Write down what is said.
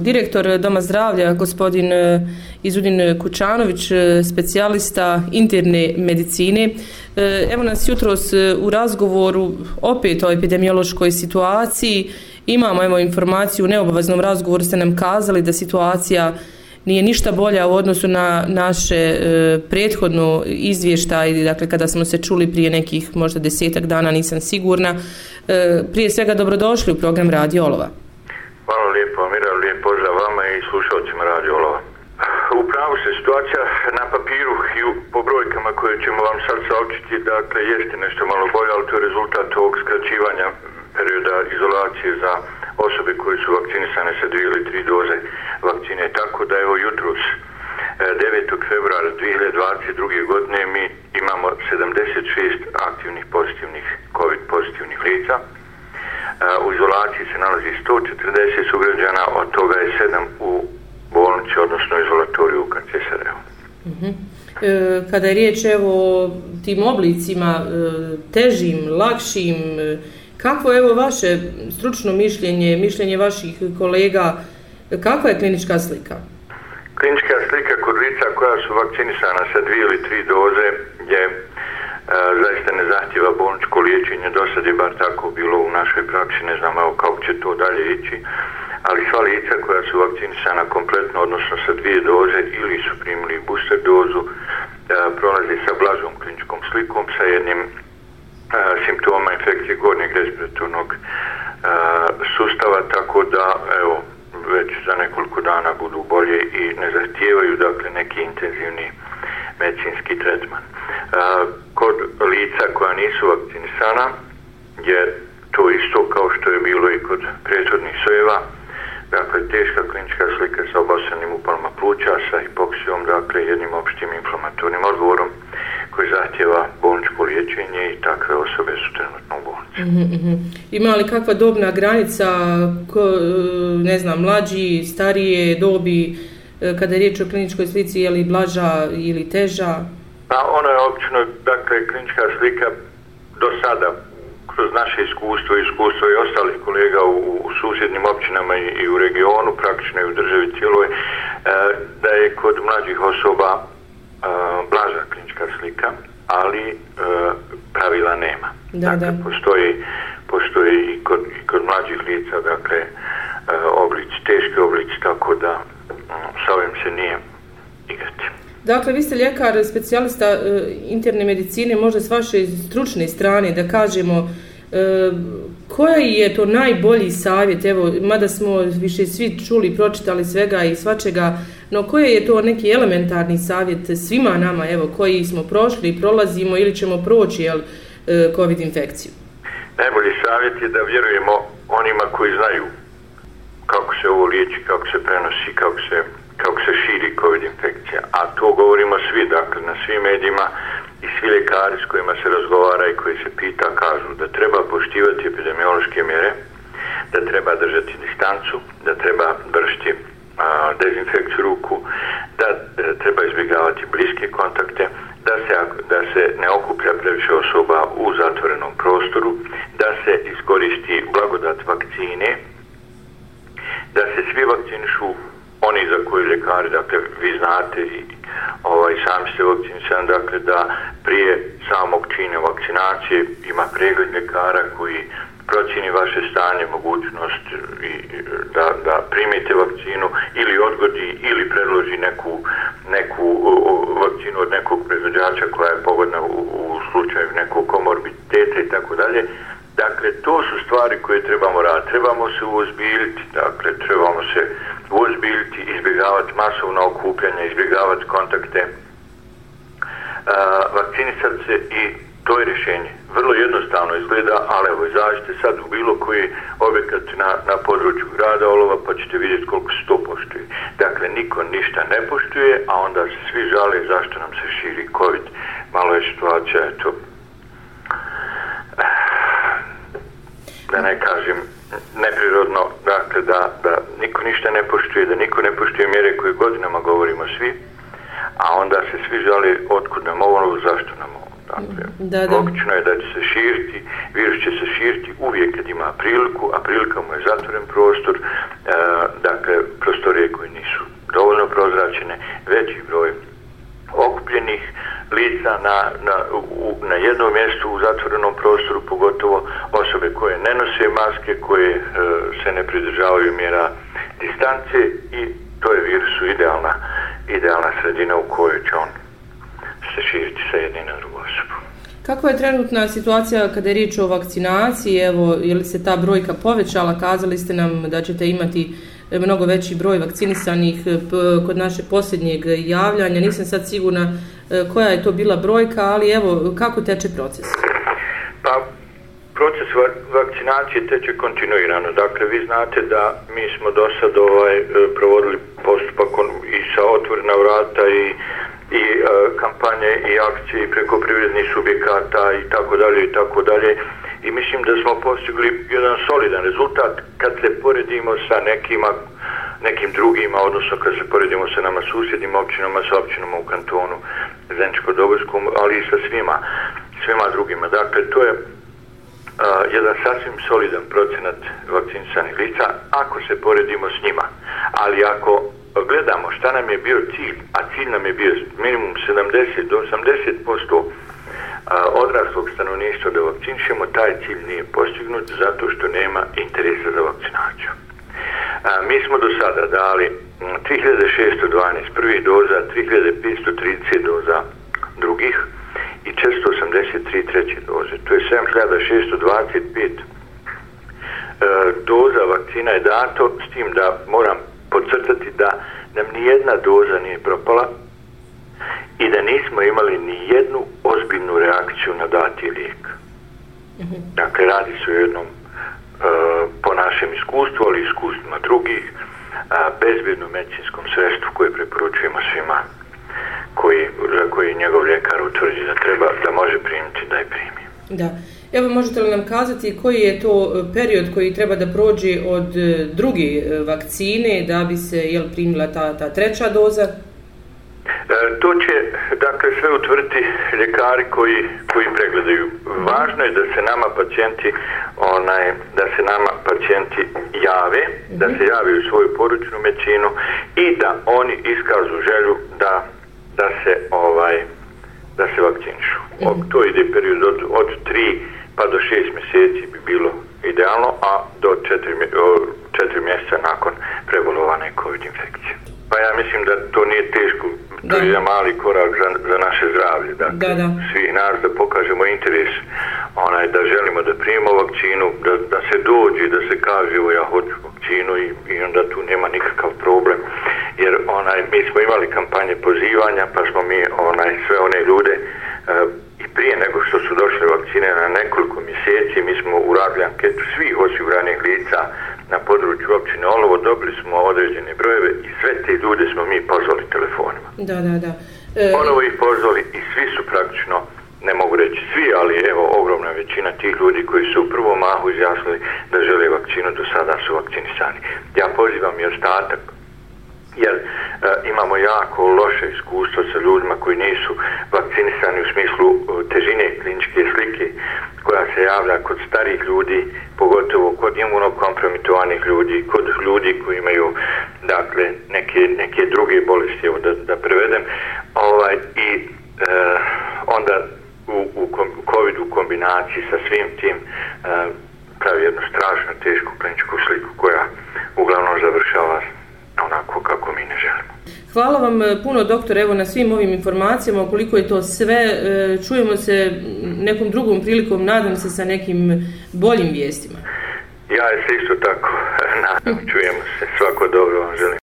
Direktor Doma zdravlja, gospodin e, Izudin Kučanović, e, specijalista interne medicine. E, evo nas jutros u razgovoru opet o epidemiološkoj situaciji. Imamo evo informaciju u neobaveznom razgovoru ste nam kazali da situacija nije ništa bolja u odnosu na naše prethodno izvještaj, dakle kada smo se čuli prije nekih možda desetak dana, nisam sigurna. Prije svega dobrodošli u program Radio Olova. Hvala lijepo, Mira, lijep pozdrav vama i slušalcima Radio Olova. Upravo se situacija na papiru i po brojkama koje ćemo vam sad saopćiti, dakle, jeste nešto malo bolje, ali to je rezultat ovog skraćivanja perioda izolacije za osobe koje su vakcinisane sa dvije ili tri doze vakcine. Tako da evo jutros e, 9. Februara 2022. godine mi imamo 76 aktivnih pozitivnih COVID pozitivnih lica u izolaciji se nalazi 140 sugrađana, od toga je 7 u bolnici, odnosno izolatoriju u. Uh -huh. e, kada je riječ evo, o tim oblicima, e, težim, lakšim, e, kakvo je evo vaše stručno mišljenje, mišljenje vaših kolega, kakva je klinička slika? Klinička slika kod lica koja su vakcinisana sa dvije ili tri doze je E, zaista ne zahtjeva bolničko liječenje, do sad je bar tako bilo u našoj praksi, ne znam evo kako će to dalje ići, ali sva lica koja su vakcinisana kompletno, odnosno sa dvije doze ili su primili booster dozu, e, prolazi sa blažom kliničkom slikom, sa jednim e, simptoma infekcije gornjeg respiratornog sustava, tako da evo, već za nekoliko dana budu bolje i ne zahtijevaju dakle neki intenzivni medicinski tretman kod lica koja nisu vakcinisana je to isto kao što je bilo i kod prethodnih sojeva. Dakle, teška klinička slika sa obasanim upalama pluća, sa hipoksijom, dakle, jednim opštim inflamatornim odgovorom koji zahtjeva bolničko liječenje i takve osobe su trenutno u bolnici. Mm -hmm. Ima li kakva dobna granica, ko, e, ne znam, mlađi, starije dobi, e, kada je riječ o kliničkoj slici, je li blaža ili teža? Pa ono je obično, dakle, klinička slika do sada, kroz naše iskustvo i iskustvo i ostalih kolega u, u susjednim općinama i, i u regionu, praktično i u državi cijeloj, e, da je kod mlađih osoba e, blaža klinička slika, ali e, pravila nema. Da, dakle, da. Postoji, postoji i kod, i kod mlađih lica, dakle, e, oblici, teški oblici, tako da m, sa ovim se nije igrati. Dakle, vi ste ljekar, specijalista e, interne medicine, možda s vaše stručne strane da kažemo e, koji je to najbolji savjet, evo, mada smo više svi čuli, pročitali svega i svačega, no koji je to neki elementarni savjet svima nama, evo, koji smo prošli i prolazimo ili ćemo proći, jel, e, COVID infekciju? Najbolji savjet je da vjerujemo onima koji znaju kako se ovo liječi, kako se prenosi, kako se kako se širi COVID infekcija. A to govorimo svi, dakle, na svim medijima i svi ljekari s kojima se razgovara i koji se pita kažu da treba poštivati epidemiološke mjere, da treba držati distancu, da treba vršiti a, dezinfekciju ruku, da, da e, treba izbjegavati bliske kontakte, da se, da se ne okuplja previše osoba u zatvorenom prostoru, da se iskoristi blagodat vakcine, da se svi vakcinišu oni za koji ljekari, dakle, vi znate i ovaj, sami ste vakcinisan, dakle, da prije samog čine vakcinacije ima pregled ljekara koji procini vaše stanje, mogućnost i, da, da primite vakcinu ili odgodi ili predloži neku, neku vakcinu od nekog proizvođača koja je pogodna u, u slučaju nekog komorbiteta i tako dalje. Dakle, to su stvari koje trebamo raditi. Trebamo se uozbiljiti, dakle, trebamo se uozbiljiti, na okupljanje, izbjegavati kontakte, e, uh, vakcinisati se i to je rješenje. Vrlo jednostavno izgleda, ali evo, izađite sad u bilo koji objekat na, na području grada Olova, pa ćete vidjeti koliko se to poštuje. Dakle, niko ništa ne poštuje, a onda se svi žale zašto nam se širi COVID. Malo je situacija, eto, da ne kažem neprirodno, dakle da, da niko ništa ne poštuje, da niko ne koje godinama govorimo svi, a onda se svi žali otkud nam ovo, zašto nam ovo. Dakle, da, da. Logično je da će se širiti, virus će se širiti uvijek kad ima priliku, a prilika mu je zatvoren prostor, e, dakle, prostorije koje nisu dovoljno prozračene, veći broj okupljenih lica na, na, u, na jednom mjestu u zatvorenom prostoru, pogotovo osobe koje ne nose maske, koje e, se ne pridržavaju mjera distance i to je virusu idealna, idealna sredina u kojoj će on se širiti sa jednim na drugu osobu. Kakva je trenutna situacija kada je riječ o vakcinaciji? Evo, je li se ta brojka povećala? Kazali ste nam da ćete imati mnogo veći broj vakcinisanih kod naše posljednjeg javljanja. Nisam sad sigurna e, koja je to bila brojka, ali evo, kako teče proces? Pa, proces vakcinacije teče kontinuirano. Dakle, vi znate da mi smo do sad ovaj, e, provodili postupak i sa otvorena vrata i i e, kampanje i akcije preko privrednih subjekata i tako dalje i tako dalje i mislim da smo postigli jedan solidan rezultat kad se poredimo sa nekima nekim drugima, odnosno kad se poredimo sa nama susjednim općinama, sa općinama u kantonu Zeničko-Dobojskom, ali i sa svima, svima drugima. Dakle, to je a, jedan sasvim solidan procenat vakcinisanih lica ako se poredimo s njima. Ali ako gledamo šta nam je bio cilj, a cilj nam je bio minimum 70 do 80 posto odraslog stanovništva da vakcinišemo, taj cilj nije postignut zato što nema interesa za vakcinaciju. A, mi smo do sada dali 3612 prvih doza, 3530 doza drugih i 483 treće doze. To je 7625 e, doza vakcina je dato s tim da moram podcrtati da nam nijedna doza nije propala i da nismo imali ni jednu ozbiljnu reakciju na dati lijek. Mhm. Dakle, radi se o jednom e, po našem iskustvu, ali iskustvima drugih, e, bezbjednom medicinskom sredstvu koje preporučujemo svima koji, za koji njegov ljekar utvrdi da treba, da može primiti, da je primi. Da. Evo, možete li nam kazati koji je to e, period koji treba da prođe od e, druge e, vakcine da bi se jel, primila ta, ta treća doza? E, to će, dakle, sve utvrditi ljekari koji, koji pregledaju. Važno je da se nama pacijenti, onaj, da se nama pacijenti jave, mm -hmm. da se jave u svoju poručnu medicinu i da oni iskažu želju da, da se ovaj da se vakcinišu. Mm -hmm. To ide period od, od 3 pa do šest mjeseci bi bilo idealno, a do četiri, četiri mjeseca nakon prebolovane COVID infekcije. Pa ja mislim da to nije teško, to da. je mali korak za, za naše zdravlje. Dakle, da, da. svi nas da pokažemo interes onaj, da želimo da primimo vakcinu, da, da se dođe, da se kaže evo ja hoću vakcinu i, i onda tu nema nikakav problem. Jer onaj, mi smo imali kampanje pozivanja pa smo mi onaj, sve one ljude uh, i prije nego što vakcine na nekoliko mjeseci, mi smo uradili anketu svih osiguranih lica na području općine Olovo, dobili smo određene brojeve i sve te ljude smo mi pozvali telefonima. Da, da, da. E... Ponovo ih pozvali i svi su praktično, ne mogu reći svi, ali evo ogromna većina tih ljudi koji su u prvom mahu izjasnili da žele vakcinu, do sada su vakcinisani. Ja pozivam i ostatak E, imamo jako loše iskustvo sa ljudima koji nisu vakcinisani u smislu e, težine kliničke slike koja se javlja kod starih ljudi, pogotovo kod imunokompromitovanih ljudi, kod ljudi koji imaju dakle, neke, neke druge bolesti, evo da, da prevedem, ovaj, i e, onda u, u, u COVID u kombinaciji sa svim tim e, pravi jednu strašno tešku kliničku sliku koja uglavnom završava onako kako mi ne želimo. Hvala vam e, puno, doktor, evo na svim ovim informacijama, koliko je to sve. E, čujemo se nekom drugom prilikom, nadam se sa nekim boljim vijestima. Ja se isto tako nadam, čujemo se. Svako dobro vam želim.